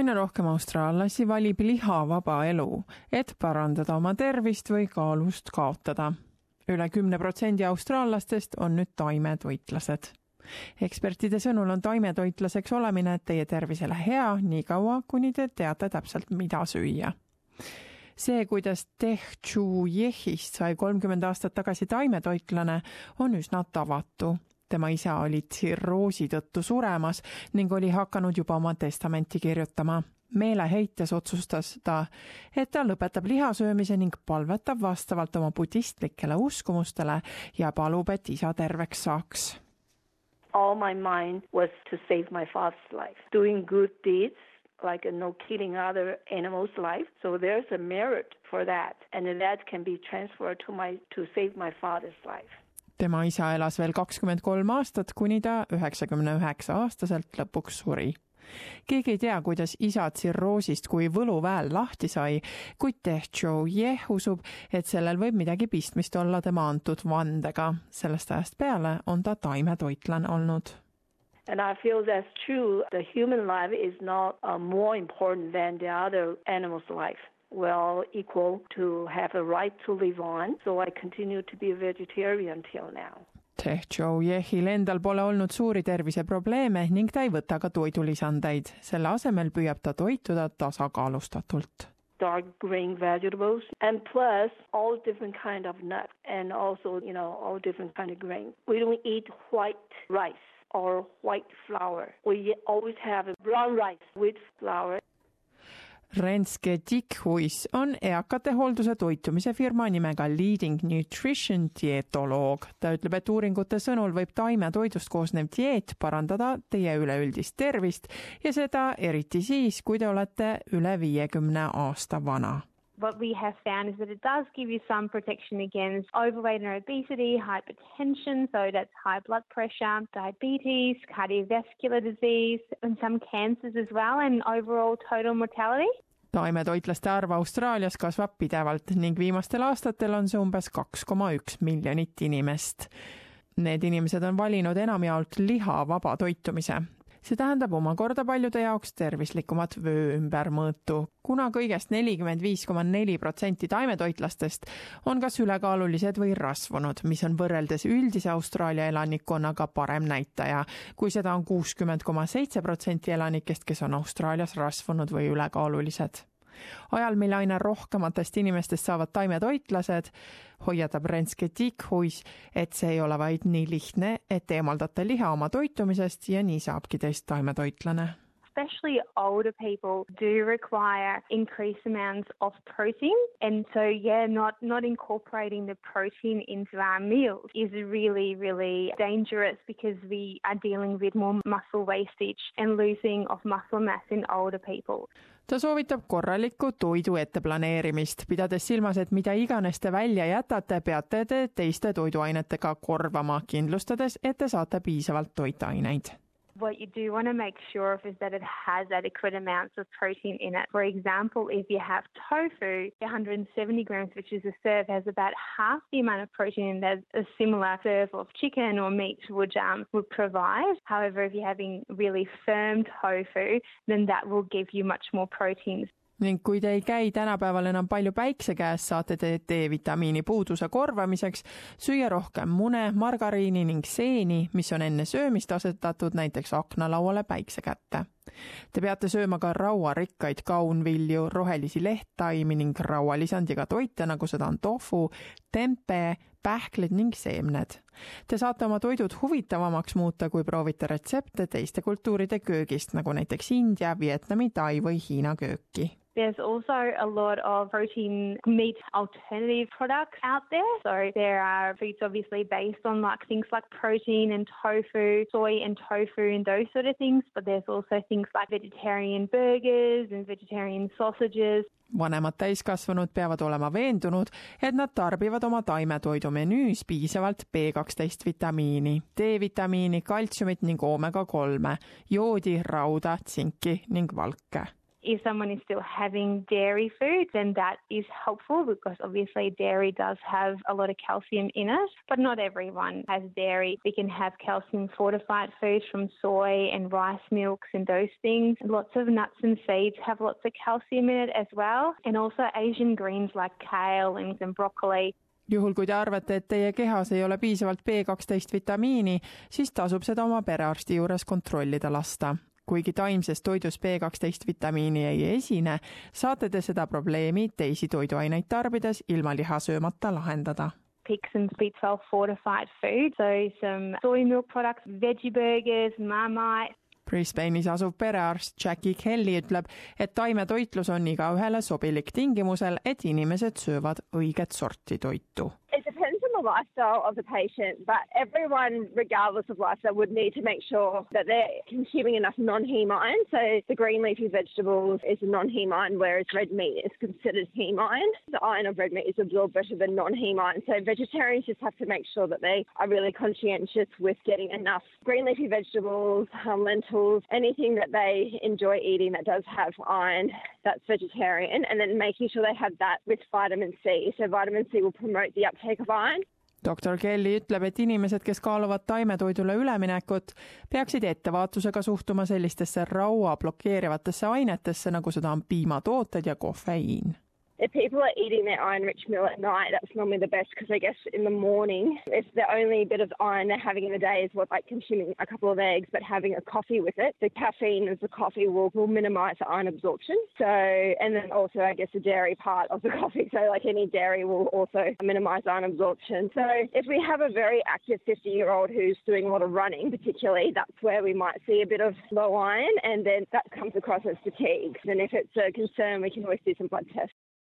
aina rohkem austraallasi valib lihavaba elu, et parandada oma tervist või kaalust kaotada. üle kümne protsendi austraallastest on nüüd taimetoitlased. ekspertide sõnul on taimetoitlaseks olemine teie tervisele hea niikaua, kuni te teate täpselt, mida süüa see, kuidas Teh Chu Yehist sai kolmkümmend aastat tagasi taimetoitlane, on üsna tavatu tema isa oli tsirroosi tõttu suremas ning oli hakanud juba oma testamenti kirjutama. meeleheites otsustas ta, et ta lõpetab lihasöömise ning palvetab vastavalt oma budistlikele uskumustele ja palub, et isa terveks saaks. All my mind was to save my father's life, doing good deeds like uh, no killing other animals' life. So there's a merit for that, and that can be transferred to my to save my father's life tema isa elas veel kakskümmend kolm aastat, kuni ta üheksakümne üheksa aastaselt lõpuks suri. keegi ei tea, kuidas isa tsirroosist kui võluväel lahti sai, kuid Tehcho Jeh usub, et sellel võib midagi pistmist olla tema antud vandega. sellest ajast peale on ta taimetoitlane olnud And I feel that's true. The human life is not uh, more important than the other animal's life well equal to have a right to live on, so I continue to be a vegetarian till now. Tehjo Jehil endal pole olnud suuri terviseprobleeme ning ta ei võta ka toidulisandeid, selle asemel püüab ta toituda tasakaalustatult. Dark green vegetables and plus all different kind of nuts and also you know all different kind of grain. We don't eat white rice or white flour. We always have brown rice with flour Renske Dikhuis on eakate hoolduse toitumise firma nimega Leading Nutrition dietoloog. ta ütleb, et uuringute sõnul võib taimetoidust koosnev dieet parandada teie üleüldist tervist ja seda eriti siis, kui te olete üle viiekümne aasta vana what we have found is that it does give you some protection against overweight and obesity, hypertension, so that's high blood pressure, diabetes, cardiovascular disease, and some cancers as well, and overall total mortality. Taimetoitlaste arv Austraalias kasvab pidevalt ning viimastel aastatel on see umbes kaks koma üks miljonit inimest. Need inimesed on valinud enamjaolt lihavaba toitumise see tähendab omakorda paljude jaoks tervislikumat vöö ümbermõõtu, kuna kõigest nelikümmend viis koma neli protsenti taimetoitlastest on kas ülekaalulised või rasvunud, mis on võrreldes üldise Austraalia elanikkonnaga parem näitaja, kui seda on kuuskümmend koma seitse protsenti elanikest, kes on Austraalias rasvunud või ülekaalulised ajal, mil aina rohkematest inimestest saavad taimetoitlased, hoiatab Renske Tiikhuis, et see ei ole vaid nii lihtne, et eemaldate liha oma toitumisest ja nii saabki teist taimetoitlane especially older people do require increased amounts of protein. And so, yeah, not, not incorporating the protein into our meals is really, really dangerous because we are dealing with more muscle wastage and losing of muscle mass in older people. ta soovitab korralikku toidu etteplaneerimist, pidades silmas, et mida iganes te välja jätate, peate te teiste toiduainetega korvama, kindlustades, et te saate piisavalt toitaineid what you do want to make sure of is that it has adequate amounts of protein in it. For example, if you have tofu, 170 grams, which is a serve, has about half the amount of protein that a similar serve of chicken or meat would um, would provide. However, if you're having really firm tofu, then that will give you much more protein. Ning kui te ei käi tänapäeval enam palju päikse käes, saate te D-vitamiini puuduse korvamiseks süüa rohkem mune, margariini ning seeni, mis on enne söömist asetatud näiteks aknalauale päikse kätte. Te peate sööma ka rauarikkaid kaunvilju, rohelisi lehttaimi ning raualisandiga toite, nagu seda on tofu, tempe, pähklid ning seemned. Te saate oma toidud huvitavamaks muuta, kui proovite retsepte teiste kultuuride köögist, nagu näiteks India, Vietnami, Tai või Hiina kööki There's also a lot of protein meat alternative products out there. So there are foods obviously based on like things like protein and tofu, soy and tofu and those sort of things. But there's also things like vegetarian burgers and vegetarian sausages. vanemad täiskasvanud peavad olema veendunud, et nad tarbivad oma taimetoidu menüüs piisavalt B12 vitamiini, D-vitamiini, kaltsiumit ning oomega kolme, joodi, rauda, tsinki ning valke If someone is still having dairy food, then that is helpful because obviously dairy does have a lot of calcium in it, but not everyone has dairy. We can have calcium fortified foods from soy and rice milks and those things. Lots of nuts and seeds have lots of calcium in it as well, and also Asian greens like kale and broccoli. juhul, kui te arvate, et teie kehas ei ole piisavalt B12 vitamiini, siis tasub seda oma perearsti juures kontrollida lasta kuigi taimses toidus B12 vitamiini ei esine, saate te seda probleemi teisi toiduaineid tarbides ilma liha söömata lahendada. Pick some B12 fortified food, so some soy milk products, veggie burgers, Marmite, Brisbane'is asuv perearst Jackie Kelly ütleb, et taimetoitlus on igaühele sobilik tingimusel, et inimesed söövad õiget sorti toitu the lifestyle of the patient, but everyone, regardless of lifestyle, would need to make sure that they're consuming enough non-heme iron. So the green leafy vegetables is a non-heme iron, whereas red meat is considered heme iron. The iron of red meat is absorbed better than non-heme iron. So vegetarians just have to make sure that they are really conscientious with getting enough green leafy vegetables, um, lentils, anything that they enjoy eating that does have iron that's vegetarian, and then making sure they have that with vitamin C. So vitamin C will promote the uptake of iron. doktor Kelly ütleb, et inimesed, kes kaaluvad taimetoidule üleminekut, peaksid ettevaatusega suhtuma sellistesse raua blokeerivatesse ainetesse, nagu seda on piimatooted ja kofeiin if people are eating their iron rich meal at night, that's normally the best because I guess in the morning, if the only bit of iron they're having in the day is what like consuming a couple of eggs, but having a coffee with it, the caffeine of the coffee will, will minimize the iron absorption. So, and then also, I guess, the dairy part of the coffee. So, like any dairy will also minimize iron absorption. So, if we have a very active 50 year old who's doing a lot of running, particularly, that's where we might see a bit of low iron, and then that comes across as fatigue. And if it's a concern, we can always do some blood tests.